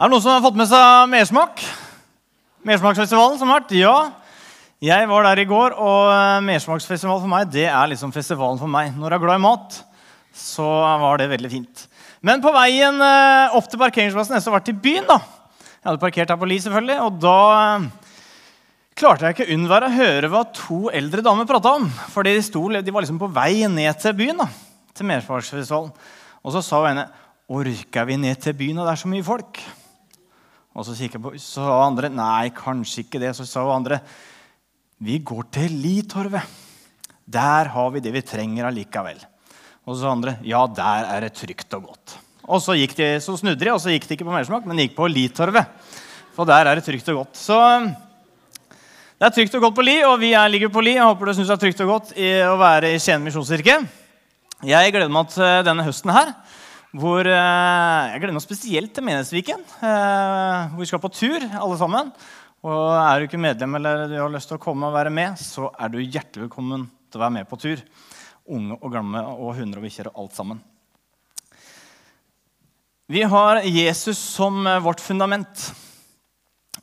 Er det noen som har fått med seg mersmak? Mersmaksfestivalen som har vært? Ja. Jeg var der i går, og eh, mersmaksfestival for meg det er liksom festivalen for meg. Når jeg er glad i mat, så var det veldig fint. Men på veien eh, opp til parkeringsplassen å ha vært i byen da, Jeg hadde parkert her på Li, selvfølgelig, og da eh, klarte jeg ikke unnvære å høre hva to eldre damer prata om. Fordi de, de var liksom på vei ned til byen, da, til mersmaksfestivalen. Og så sa hun ene Orker vi ned til byen, og det er så mye folk? Og så kikket jeg på, så andre nei, kanskje ikke det. Så sa andre vi går til Litorvet. Der har vi det vi trenger allikevel. Og så sa andre ja, der er det trygt og godt. Og så, gikk de, så snudde de, og så gikk de ikke på Mersmak, men de gikk på Litorvet. For der er det trygt og godt. Så det er trygt og godt på Li, og vi er, ligger på Li. Jeg håper du syns det er trygt og godt i å være i Skien misjonskirke. Jeg gleder meg til denne høsten her hvor eh, Jeg gleder meg spesielt til Menighetsviken. Eh, hvor vi skal på tur, alle sammen. Og Er du ikke medlem eller du har lyst til å komme og være med, så er du hjertelig velkommen til å være med på tur. Unge og gamle og hunder og bikkjer og alt sammen. Vi har Jesus som eh, vårt fundament.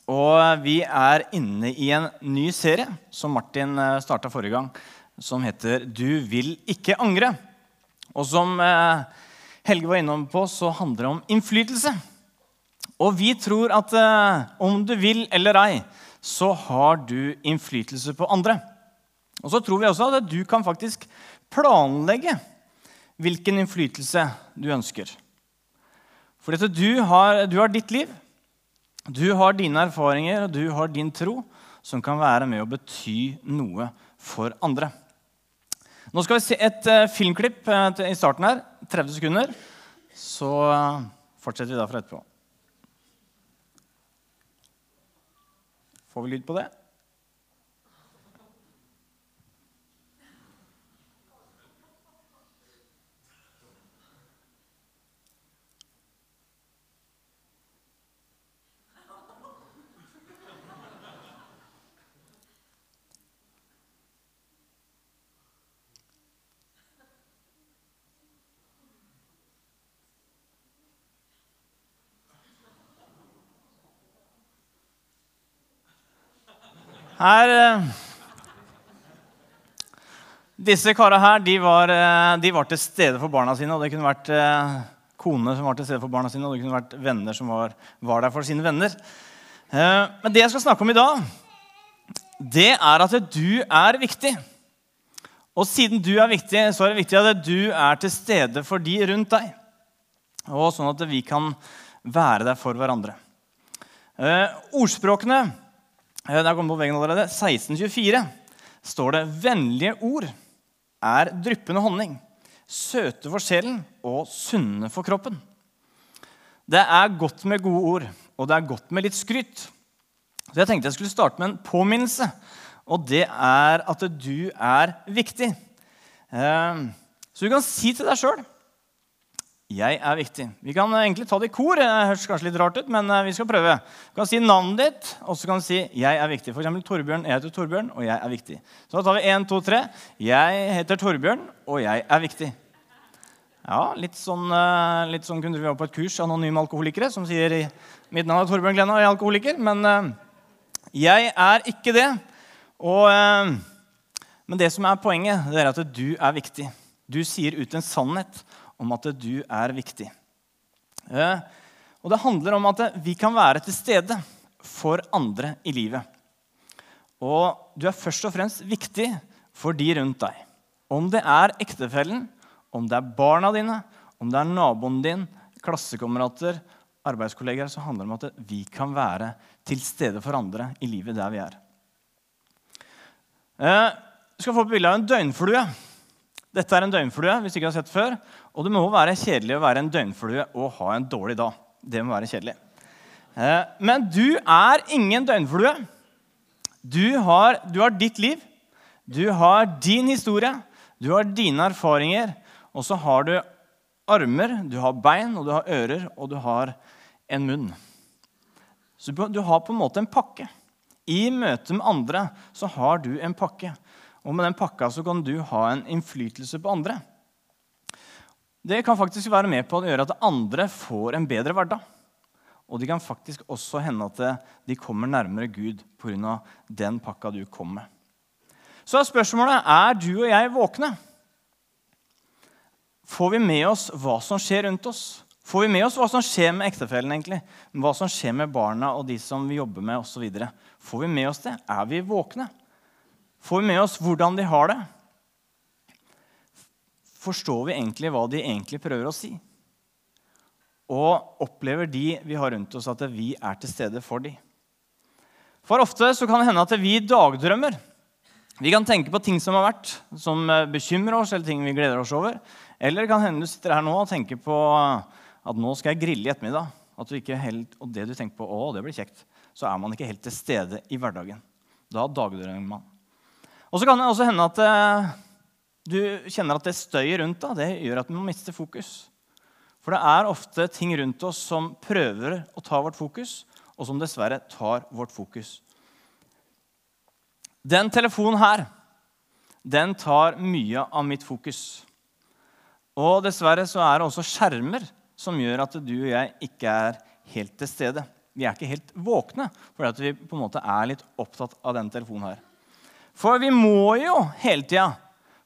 Og vi er inne i en ny serie som Martin starta forrige gang, som heter 'Du vil ikke angre'. Og som Helge var innom på, så handler det om innflytelse. Og vi tror at eh, om du vil eller ei, så har du innflytelse på andre. Og så tror vi også at du kan faktisk planlegge hvilken innflytelse du ønsker. For du har, du har ditt liv, du har dine erfaringer og du har din tro som kan være med å bety noe for andre. Nå skal vi se et uh, filmklipp uh, i starten her. 30 sekunder. Så fortsetter vi da fra etterpå. Får vi lyd på det? Her eh, Disse kara her de var, eh, de var, til stede for barna sine. og Det kunne vært eh, kone som var til stede for barna sine, og det kunne vært venner som var, var der for sine venner. Men det jeg skal snakke om i dag, det er at du er viktig. Og siden du er viktig, så er det viktig at du er til stede for de rundt deg. Og sånn at vi kan være der for hverandre. Ordspråkene det er kommet på veggen allerede. 1624 står det 'Vennlige ord er dryppende honning, søte for sjelen og sunne for kroppen'. Det er godt med gode ord, og det er godt med litt skryt. Så jeg tenkte jeg skulle starte med en påminnelse, og det er at du er viktig. Eh, så du kan si til deg sjøl 'Jeg er viktig'. Vi kan egentlig ta det i kor. Det høres kanskje litt rart ut, men eh, vi skal prøve. Du kan si navnet ditt, og så kan du si 'Jeg er viktig'. For eksempel Torbjørn. Jeg heter Torbjørn, og jeg er viktig. Så da tar vi 1, 2, 3. Jeg heter Torbjørn, og jeg er viktig. Ja, litt sånn, eh, litt sånn kunne vi være på et kurs anonyme alkoholikere som sier 'Mitt navn er Torbjørn Glenna, og jeg er alkoholiker'. Men jeg er ikke det. Og, men det som er poenget, det er at du er viktig. Du sier ut en sannhet om at du er viktig. Eh, og det handler om at vi kan være til stede for andre i livet. Og du er først og fremst viktig for de rundt deg. Om det er ektefellen, om det er barna dine, om det er naboen din, klassekamerater, arbeidskollegaer, så handler det om at vi kan være til stede for andre i livet der vi er. Eh, du skal få et bilde av en døgnflue. Dette er en døgnflue hvis du ikke har sett før. Og det må være kjedelig å være en døgnflue og ha en dårlig dag. Det må være kjedelig. Eh, men du er ingen døgnflue. Du har, du har ditt liv, du har din historie, du har dine erfaringer. Og så har du armer, du har bein, og du har ører, og du har en munn. Så du har på en måte en pakke. I møte med andre så har du en pakke. Og med den pakka så kan du ha en innflytelse på andre. Det kan faktisk være med på å gjøre at andre får en bedre hverdag. Og det kan faktisk også hende at de kommer nærmere Gud pga. den pakka du kom med. Så er spørsmålet er du og jeg våkne. Får vi med oss hva som skjer rundt oss? Får vi med oss hva som skjer med ektefellen? egentlig? Hva som skjer med barna og de som vi jobber med osv.? Får vi med oss det? Er vi våkne? Får vi med oss hvordan de har det? Forstår vi egentlig hva de egentlig prøver å si? Og opplever de vi har rundt oss, at vi er til stede for de. For ofte så kan det hende at vi dagdrømmer. Vi kan tenke på ting som har vært, som bekymrer oss, eller ting vi gleder oss over. Eller det kan hende du sitter her nå og tenker på at nå skal jeg grille i ettermiddag. Helt, og det du tenker på, å, det blir kjekt, så er man ikke helt til stede i hverdagen. Da dagdrømmer man. Og så kan det også hende at eh, du kjenner at det støyet rundt deg. Det gjør at man mister fokus. For det er ofte ting rundt oss som prøver å ta vårt fokus, og som dessverre tar vårt fokus. Den telefonen her, den tar mye av mitt fokus. Og dessverre så er det også skjermer som gjør at du og jeg ikke er helt til stede. Vi er ikke helt våkne fordi vi på en måte er litt opptatt av den telefonen her. For vi må jo hele tida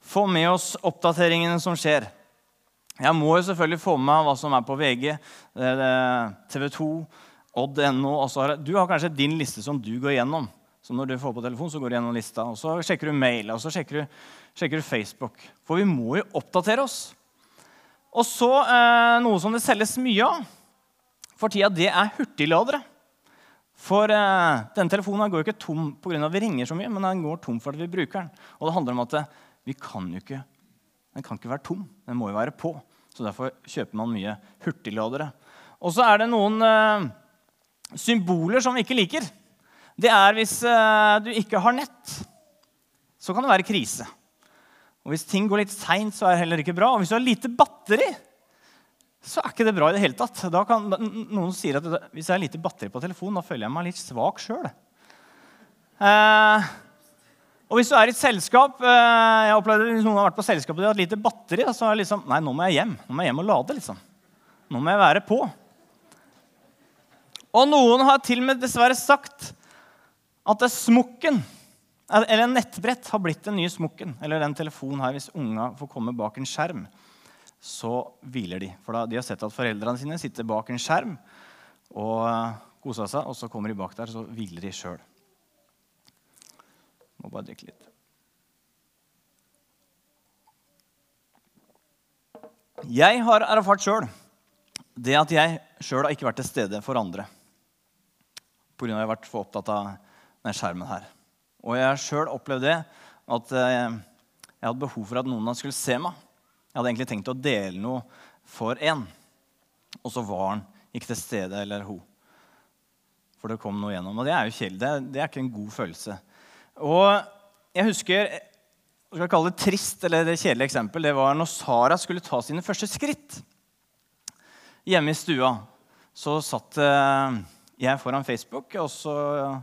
få med oss oppdateringene som skjer. Jeg må jo selvfølgelig få med meg hva som er på VG, TV 2, Odd.no. Du har kanskje din liste som du går gjennom. Så når du får på telefon, så går du gjennom lista, og så sjekker du mail og så sjekker du, sjekker du Facebook. For vi må jo oppdatere oss. Og så eh, noe som det selges mye av for tida, det er hurtigladere. For eh, denne telefonen går jo ikke tom pga. at vi ringer så mye, men den går tom fordi vi bruker den. Og det handler om at eh, vi kan jo ikke, den kan ikke være tom. Den må jo være på. Så derfor kjøper man mye hurtigladere. Og så er det noen eh, symboler som vi ikke liker. Det er hvis eh, du ikke har nett. Så kan det være krise. Og Hvis ting går litt seint, så er det heller ikke bra. Og hvis du har lite batteri, så er ikke det bra i det hele tatt. Kan, noen sier at hvis jeg har lite batteri på telefonen, da føler jeg meg litt svak sjøl. Eh, og hvis du er i et selskap eh, jeg opplevde noen har vært på selskap og de har lite batteri, så er det liksom Nei, nå må jeg hjem. Nå må jeg hjem og lade. liksom. Nå må jeg være på. Og noen har til og med dessverre sagt at det er smokken eller en nettbrett har blitt den nye smokken. Eller den telefonen her, hvis unga får komme bak en skjerm, så hviler de. For da, de har sett at foreldrene sine sitter bak en skjerm og eh, koser seg, og så kommer de bak der, så hviler de sjøl. Må bare drikke litt. Jeg har erfart sjøl det at jeg sjøl har ikke vært til stede for andre pga. at jeg har vært for opptatt av denne skjermen her. Og jeg har sjøl opplevd det at eh, jeg hadde behov for at noen skulle se meg. Jeg hadde egentlig tenkt å dele noe for én, og så var han ikke til stede, eller hun. For det kom noe gjennom. Og det er jo kjedelig. Det, er ikke en god følelse. Og jeg husker jeg skal kalle det trist eller det kjedelige eksempel, det var når Sara skulle ta sine første skritt. Hjemme i stua så satt eh, jeg foran Facebook, og så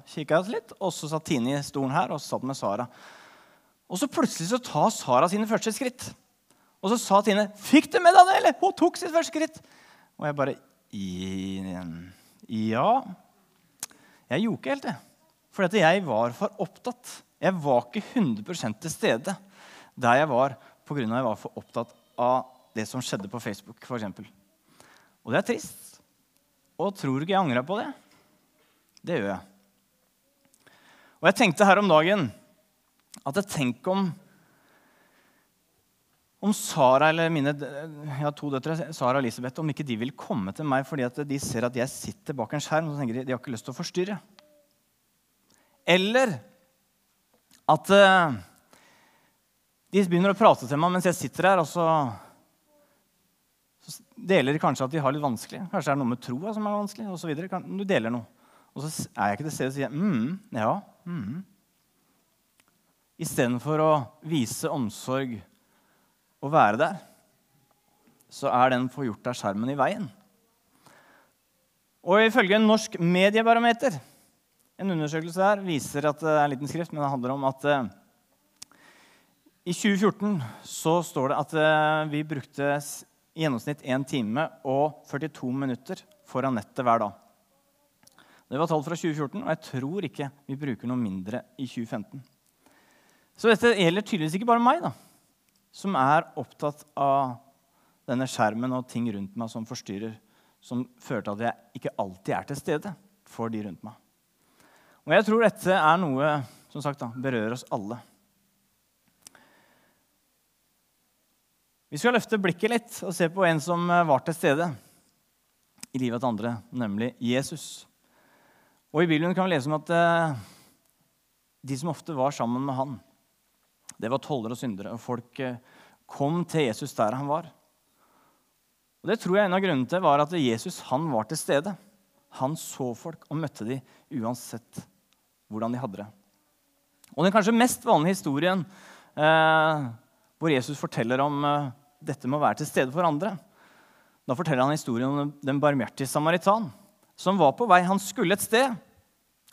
kikka jeg litt. Og så satt Tine i stolen her, og så satt med Sara. Og så plutselig så tar Sara sine første skritt. Og så sa Tine, 'Fikk du med deg det?' eller? Hun tok sitt første skritt. Og jeg bare Ja. Jeg gjorde ikke helt det. For jeg var for opptatt. Jeg var ikke 100 til stede der jeg var pga. at jeg var for opptatt av det som skjedde på Facebook. Eksempel. og det er trist. Og tror du ikke jeg angra på det? Det gjør jeg. Og jeg tenkte her om dagen at jeg tenker om om Sara eller mine ja, to døtre, Sara og Elisabeth, om ikke de vil komme til meg fordi de ser at jeg sitter bak en skjerm og tenker de, de har ikke lyst til å forstyrre. Eller at uh, de begynner å prate til meg mens jeg sitter her, og så, deler de kanskje at de har litt vanskelig. Kanskje det er noe med troa som er vanskelig. Og videre. Du deler noe. Og så er jeg ikke til stede og sier mm, ja. Mm. Istedenfor å vise omsorg og være der, så er den få gjort av skjermen i veien. Og ifølge en norsk mediebarometer en undersøkelse her viser at det er en liten skrift, men det handler om at uh, i 2014 så står det at uh, vi brukte i gjennomsnitt 1 time og 42 minutter foran nettet hver dag. Det var tall fra 2014, og jeg tror ikke vi bruker noe mindre i 2015. Så dette gjelder tydeligvis ikke bare meg, da, som er opptatt av denne skjermen og ting rundt meg som forstyrrer, som fører til at jeg ikke alltid er til stede for de rundt meg. Og jeg tror dette er noe som sagt da, berører oss alle. Vi skal løfte blikket litt og se på en som var til stede i livet til andre, nemlig Jesus. Og I Bibelen kan vi lese om at eh, de som ofte var sammen med han, det var tollere og syndere. Og folk eh, kom til Jesus der han var. Og Det tror jeg en av grunnene til var at Jesus han var til stede. Han så folk og møtte dem uansett hvordan de hadde det. Og Den kanskje mest vanlige historien eh, hvor Jesus forteller om eh, dette med å være til stede for andre, da forteller han historien om den barmhjertige samaritan som var på vei. Han skulle et sted,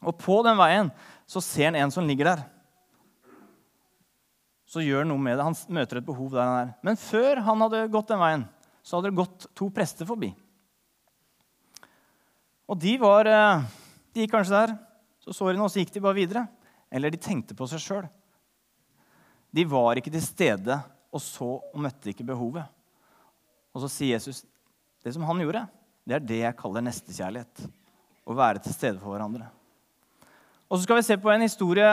og på den veien så ser han en som ligger der. Så gjør han noe med det. Han møter et behov der han er. Men før han hadde gått den veien, så hadde det gått to prester forbi. Og de var eh, De gikk kanskje der, så sårene, og så gikk de bare videre. Eller de tenkte på seg sjøl. De var ikke til stede og så og møtte ikke behovet. Og så sier Jesus det som han gjorde. Det er det jeg kaller nestekjærlighet. Å være til stede for hverandre. Og så skal vi se på en historie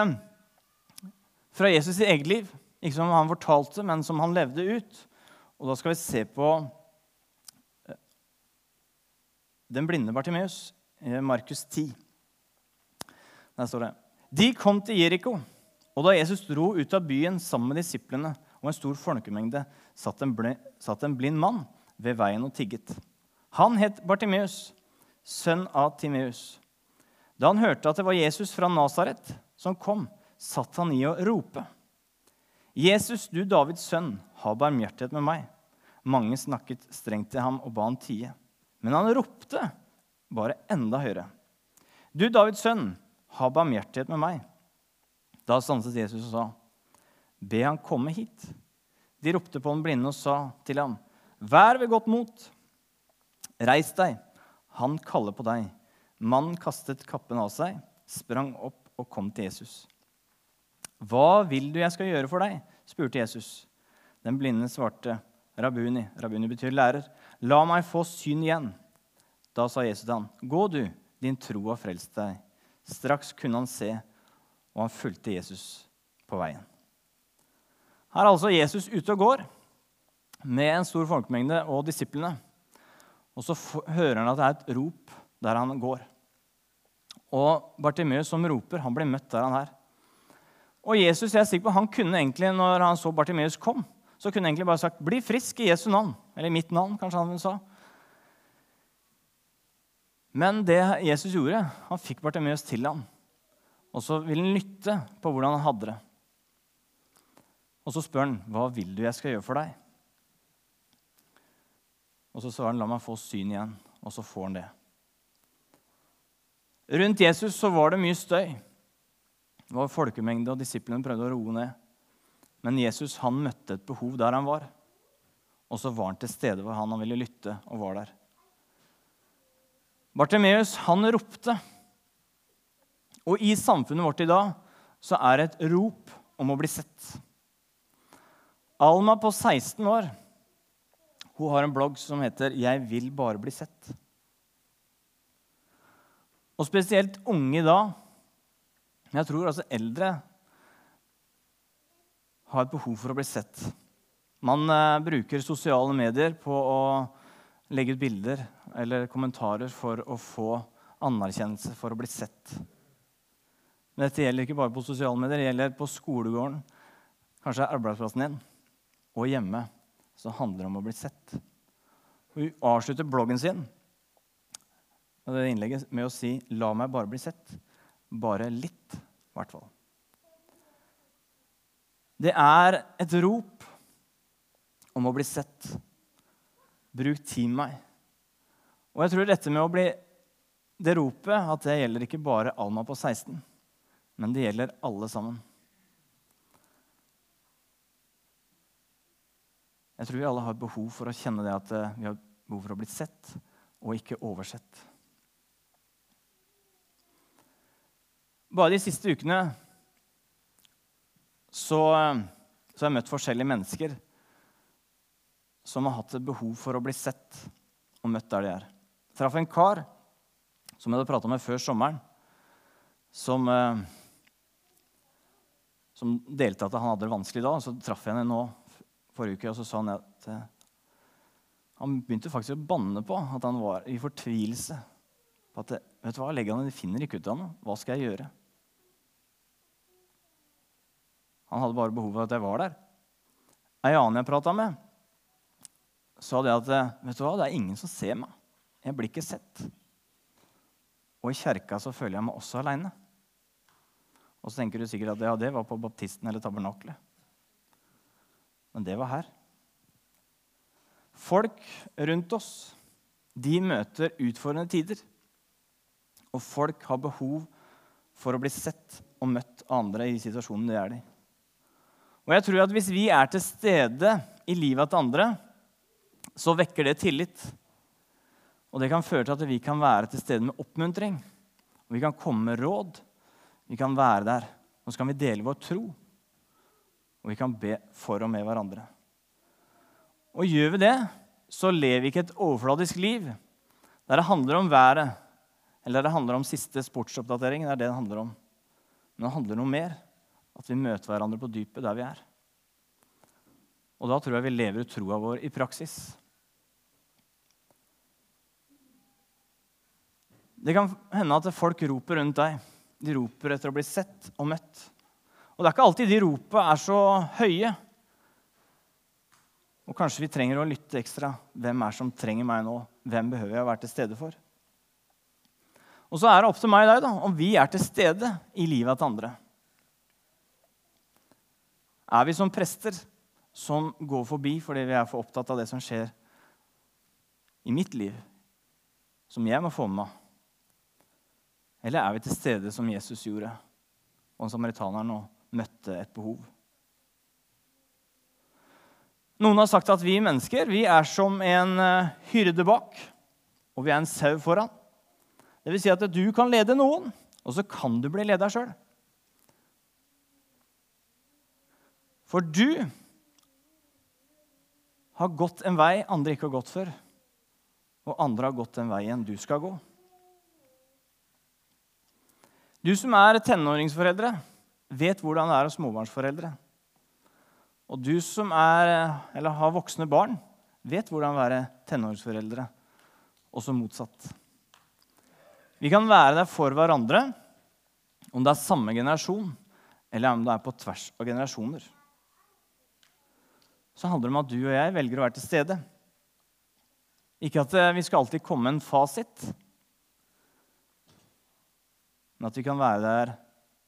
fra Jesus' i eget liv. Ikke som han fortalte, men som han levde ut. Og da skal vi se på eh, den blinde Bartimeus i Markus 10. Der står det De kom til Jeriko, og da Jesus dro ut av byen sammen med disiplene og en stor folkemengde, satt en, blind, satt en blind mann ved veien og tigget. Han het Bartimeus, sønn av Timeus. Da han hørte at det var Jesus fra Nasaret som kom, satt han i å rope. Jesus, du Davids sønn, ha barmhjertighet med meg. Mange snakket strengt til ham og ba han tie. Men han ropte bare enda høyere. Du Davids sønn, ha barmhjertighet med meg. Da stanset Jesus og sa, Be han komme hit. De ropte på den blinde og sa til ham, Vær ved godt mot. Reis deg, han kaller på deg. Mannen kastet kappen av seg, sprang opp og kom til Jesus. Hva vil du jeg skal gjøre for deg? spurte Jesus. Den blinde svarte, Rabuni. Rabuni betyr lærer. La meg få syn igjen. Da sa Jesus til ham, Gå du, din tro har frelst deg. Straks kunne han se, og han fulgte Jesus på veien. Her er altså Jesus ute og går med en stor folkemengde og disiplene. Og så hører han at det er et rop der han går. Og Bartimeus som roper, han blir møtt der han er. Og Jesus jeg er sikker på, han kunne egentlig, når han så Bartimeus kom, så kunne han egentlig bare sagt 'Bli frisk i Jesu navn'. Eller mitt navn, kanskje han sa. Men det Jesus gjorde, han fikk Bartimeus til ham. Og så vil han lytte på hvordan han hadde det. Og så spør han, 'Hva vil du jeg skal gjøre for deg?' Og så svarer han, 'La meg få syn igjen.' Og så får han det. Rundt Jesus så var det mye støy. Det var folkemengde, og disiplene prøvde å roe ned. Men Jesus han møtte et behov der han var. Og så var han til stede hvor han, han ville lytte, og var der. Bartimeus han ropte. Og i samfunnet vårt i dag så er det et rop om å bli sett. Alma på 16 år hun har en blogg som heter 'Jeg vil bare bli sett'. Og spesielt unge i dag, men jeg tror altså eldre, har et behov for å bli sett. Man eh, bruker sosiale medier på å legge ut bilder eller kommentarer for å få anerkjennelse for å bli sett. Men dette gjelder ikke bare på sosiale medier, det gjelder på skolegården, kanskje arbeidsplassen din, og hjemme så handler det om å bli sett. Hun avslutter bloggen sin og det innlegget med å si 'la meg bare bli sett'. Bare litt, i hvert fall. Det er et rop om å bli sett. Bruk tid med meg. Og jeg tror dette med å bli det ropet at det gjelder ikke bare Alma på 16, men det gjelder alle sammen. Jeg tror vi alle har behov for å kjenne det at eh, vi har behov for å bli sett og ikke oversett. Bare de siste ukene så, så har jeg møtt forskjellige mennesker som har hatt et behov for å bli sett og møtt der de er. Jeg traff en kar som jeg hadde prata med før sommeren, som, eh, som delte at han hadde det vanskelig da. Så traff jeg henne nå forrige uke, og så sa han at eh, han begynte faktisk å banne på at han var i fortvilelse. På at, vet du hva, Legene finner ikke ut av noe. Hva skal jeg gjøre? Han hadde bare behov for at jeg var der. Ei annen jeg prata med, sa det at vet du hva, det er ingen som ser meg. Jeg blir ikke sett. Og i kjerka så føler jeg meg også aleine. Og så tenker du sikkert at ja, det var på baptisten eller tabernakelet. Men det var her. Folk rundt oss de møter utfordrende tider. Og folk har behov for å bli sett og møtt av andre i situasjonen de er i. Og jeg tror at hvis vi er til stede i livet til andre, så vekker det tillit. Og det kan føre til at vi kan være til stede med oppmuntring. Og vi kan komme med råd. Vi kan være der. Så kan vi dele vår tro. Og vi kan be for og med hverandre. Og gjør vi det, så lever vi ikke et overfladisk liv der det handler om været, eller det handler om siste sportsoppdatering. Det er det det handler om. Men det handler om mer. At vi møter hverandre på dypet der vi er. Og da tror jeg vi lever ut troa vår i praksis. Det kan hende at folk roper rundt deg. De roper etter å bli sett og møtt. Og det er ikke alltid de ropene er så høye. Og kanskje vi trenger å lytte ekstra. Hvem er som trenger meg nå? Hvem behøver jeg å være til stede for? Og så er det opp til meg og deg da, om vi er til stede i livet til andre. Er vi som prester som går forbi fordi vi er for opptatt av det som skjer i mitt liv, som jeg må få med meg? Eller er vi til stede som Jesus gjorde, og samaritaneren og møtte et behov? Noen har sagt at vi mennesker vi er som en eh, hyrde bak, og vi er en sau foran. Det vil si at du kan lede noen, og så kan du bli leder sjøl. For du har gått en vei andre ikke har gått før, og andre har gått den veien du skal gå. Du som er tenåringsforeldre, vet hvordan det er å småbarnsforeldre. Og du som er, eller har voksne barn, vet hvordan det er å være tenåringsforeldre. Også motsatt. Vi kan være der for hverandre om det er samme generasjon, eller om det er på tvers av generasjoner. Så handler det om at du og jeg velger å være til stede. Ikke at vi skal alltid komme med en fasit, men at vi kan være der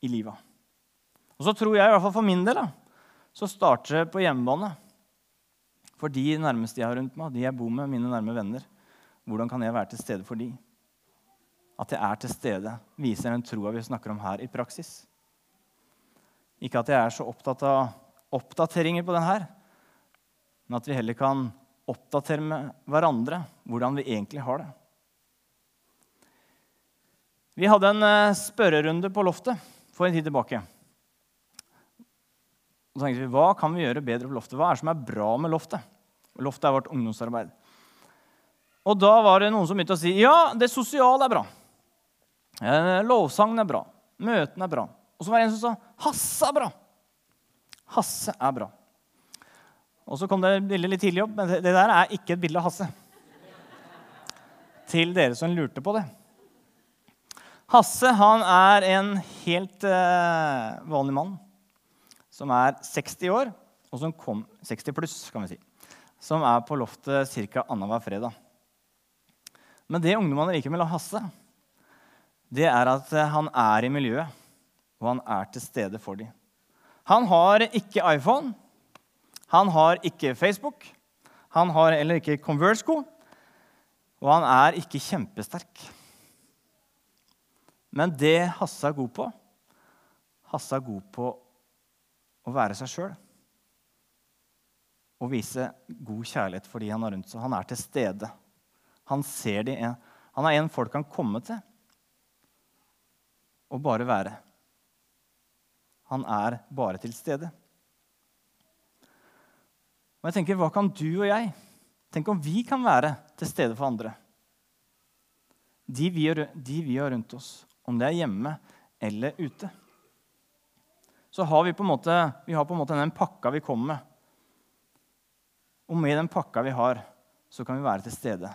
i livet. Og så tror jeg, i hvert fall for min del, så starter det på hjemmebane. For de nærmeste jeg har rundt meg, de jeg bor med, mine nærme venner. Hvordan kan jeg være til stede for de? At jeg er til stede, viser den troa vi snakker om her, i praksis. Ikke at jeg er så opptatt av oppdateringer på den her, men at vi heller kan oppdatere med hverandre hvordan vi egentlig har det. Vi hadde en eh, spørrerunde på loftet for en tid tilbake. Og så tenkte vi, Hva kan vi gjøre bedre på loftet? Hva er det som er bra med loftet? Loftet er vårt ungdomsarbeid. Og da var det noen som begynte å si ja, det sosiale er bra. Eh, lovsangen er bra. Møtene er bra. Og så var det en som sa Hasse er bra. Hasse er bra. Og så kom det bildet litt tidlig opp, men det der er ikke et bilde av Hasse. Til dere som lurte på det. Hasse han er en helt uh, vanlig mann som er 60 år, og som kom 60 pluss, kan vi si. Som er på loftet ca. annenhver fredag. Men det ungdommene liker med Hasse, det er at eh, han er i miljøet, og han er til stede for dem. Han har ikke iPhone, han har ikke Facebook, han har heller ikke Converse-sko, og han er ikke kjempesterk. Men det Hasse er god på Hasse er god på å være seg sjøl. Og vise god kjærlighet for de han har rundt seg. Han er til stede. Han ser de, han er en folk kan komme til og bare være. Han er bare til stede. Og jeg tenker, Hva kan du og jeg Tenk om vi kan være til stede for andre. De vi, de vi har rundt oss, om det er hjemme eller ute. Så har vi på en måte, vi har på en måte den pakka vi kommer med. Og med den pakka vi har, så kan vi være til stede.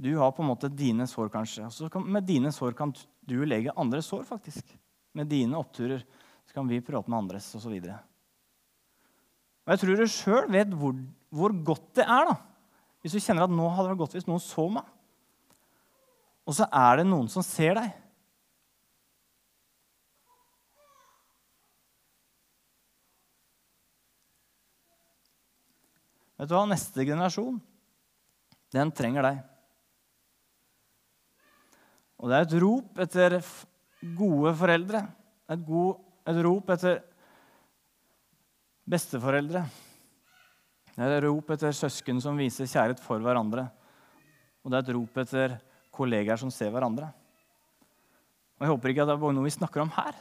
Du har på en måte dine sår, kanskje. Og kan, med dine sår kan du lege andres sår, faktisk. Med dine oppturer så kan vi prate med andres, osv. Og jeg tror du sjøl vet hvor, hvor, godt det er da. hvis du kjenner at nå hadde det vært godt hvis noen så meg. Og så er det noen som ser deg. Vet du hva? Neste generasjon, den trenger deg. Og det er et rop etter gode foreldre. Et, god, et rop etter besteforeldre. Det er et rop etter søsken som viser kjærlighet for hverandre. Og det er et rop etter kollegaer som ser hverandre. Og Jeg håper ikke at det er bare noe vi snakker om her.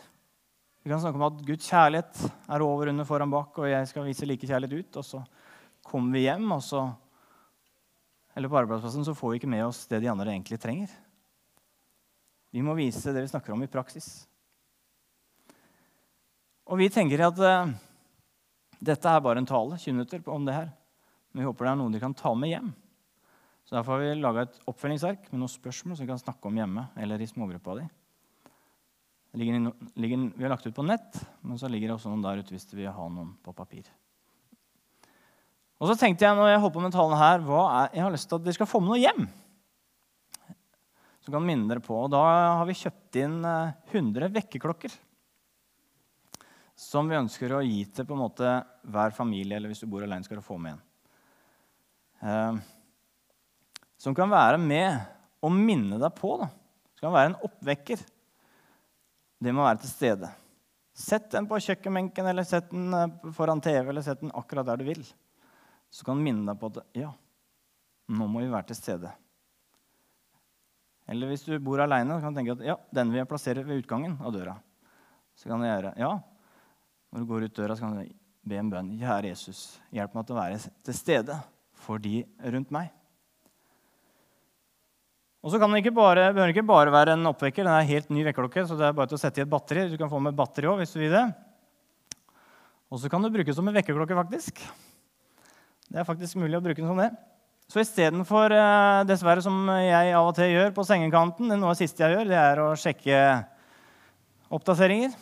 Vi kan snakke om at Guds kjærlighet er over, under, foran, bak, og jeg skal vise like kjærlighet ut. Og så kommer vi hjem, og så Eller på arbeidsplassen så får vi ikke med oss det de andre egentlig trenger. Vi må vise det vi snakker om, i praksis. Og vi tenker at uh, dette er bare en tale 20 minutter om det her. Men vi håper det er noe de kan ta med hjem. Så Derfor har vi laga et oppfølgingsark med noen spørsmål som vi kan snakke om hjemme. eller i smågruppa di. Ligger, ligger, vi har lagt ut på nett, men så ligger det også noen der ute hvis du vil ha noen på papir. Og så tenkte jeg når jeg holdt på med talen her, er, jeg har lyst til at dere skal få med noe hjem. Som kan minne dere på. Og da har vi kjøpt inn 100 eh, vekkerklokker som vi ønsker å gi til på en måte hver familie, eller hvis du bor alene, skal du få med en. Eh, som kan være med og minne deg på. Da. Det kan være en oppvekker. Det må være til stede. Sett den på kjøkkenbenken eller sett den eh, foran TV eller sett den akkurat der du vil. Så kan den minne deg på at ja, nå må vi være til stede. Eller hvis du bor aleine, kan du tenke at ja, den vil jeg plassere ved utgangen av døra. Så kan du gjøre ja, når du går ut døra, så kan du be en bønn. Kjære Jesus, hjelp meg til å være til stede for de rundt meg. Og så kan den ikke bare, behøver ikke bare være en oppvekker. Den er helt ny vekkerklokke, så det er bare til å sette i et batteri. Du kan få med batteri også, hvis du vil det. Og så kan du bruke det som en vekkerklokke, faktisk. Det er faktisk mulig å bruke den som det. Så istedenfor, eh, dessverre, som jeg av og til gjør på sengekanten, det er noe av det siste jeg gjør, det er å sjekke oppdateringer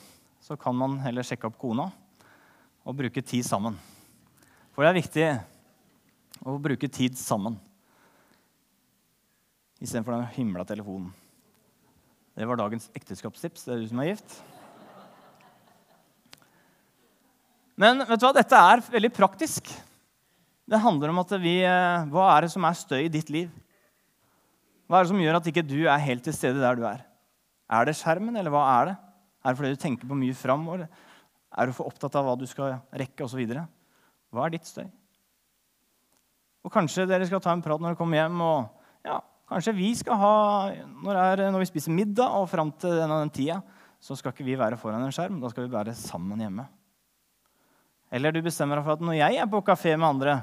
så kan man heller sjekke opp kona og bruke tid sammen. For det er viktig å bruke tid sammen istedenfor den himla telefonen. Det var dagens ekteskapstips. Det er du som er gift. Men vet du hva? dette er veldig praktisk. Det handler om at vi, eh, Hva er det som er støy i ditt liv? Hva er det som gjør at ikke du er helt til stede der du er? Er det skjermen, eller hva er det? Er det fordi du tenker på mye framover? Er du for opptatt av hva du skal rekke osv.? Hva er ditt støy? Og Kanskje dere skal ta en prat når dere kommer hjem. og ja, Kanskje vi skal ha, når, er, når vi spiser middag og fram til denne, den tida, så skal ikke vi være foran en skjerm. Da skal vi være sammen hjemme. Eller du bestemmer deg for at når jeg er på kafé med andre,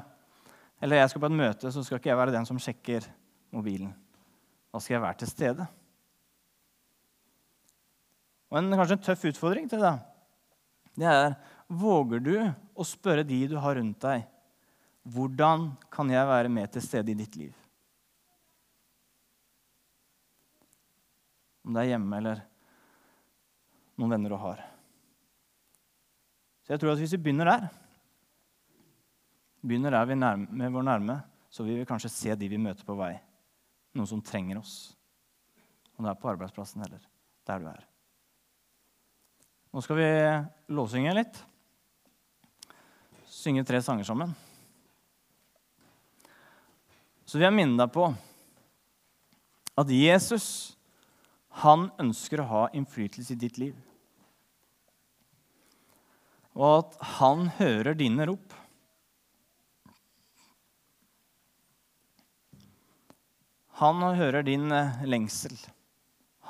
eller jeg skal på et møte, så skal ikke jeg være den som sjekker mobilen. Da skal jeg være til stede. Og en, kanskje en tøff utfordring til deg, det er Våger du å spørre de du har rundt deg, hvordan kan jeg være med til stede i ditt liv? Om det er hjemme eller noen venner du har. Så jeg tror at Hvis vi begynner der, begynner der nærme, med vår nærme, så vil vi kanskje se de vi møter på vei. Noen som trenger oss. Om det er på arbeidsplassen eller der du er. Nå skal vi lovsynge litt. Synge tre sanger sammen. Så vil jeg minne deg på at Jesus han ønsker å ha innflytelse i ditt liv. Og at han hører dine rop. Han hører din lengsel.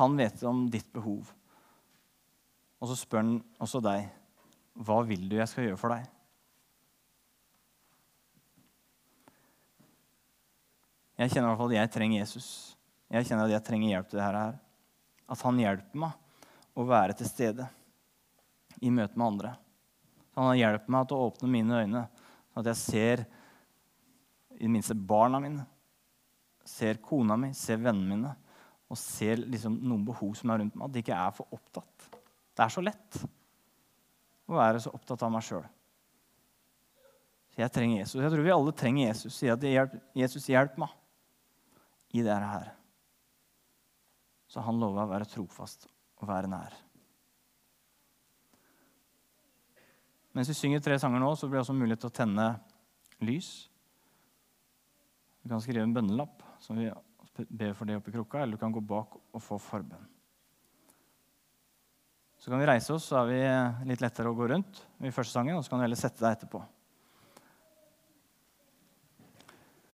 Han vet om ditt behov. Og så spør han også deg, hva vil du jeg skal gjøre for deg? Jeg kjenner i hvert fall at jeg trenger Jesus. Jeg kjenner at jeg trenger hjelp til dette her. At han hjelper meg å være til stede i møte med andre. Han har hjulpet meg til å åpne mine øyne, sånn at jeg ser i det minste barna mine, ser kona mi, ser vennene mine og ser liksom noen behov som er rundt meg. At de ikke er for opptatt. Det er så lett å være så opptatt av meg sjøl. Jeg trenger Jesus. Jeg tror vi alle trenger Jesus. Sier at Jesus hjelp meg i dette her. Så han lover å være trofast og være nær. Mens vi synger tre sanger nå, så blir det også mulighet til å tenne lys. Du kan skrive en bønnelapp som vi ber for det oppi krukka, eller du kan gå bak og få forbønn. Så kan vi reise oss, så er vi litt lettere å gå rundt i første sangen, og så kan du heller sette deg etterpå.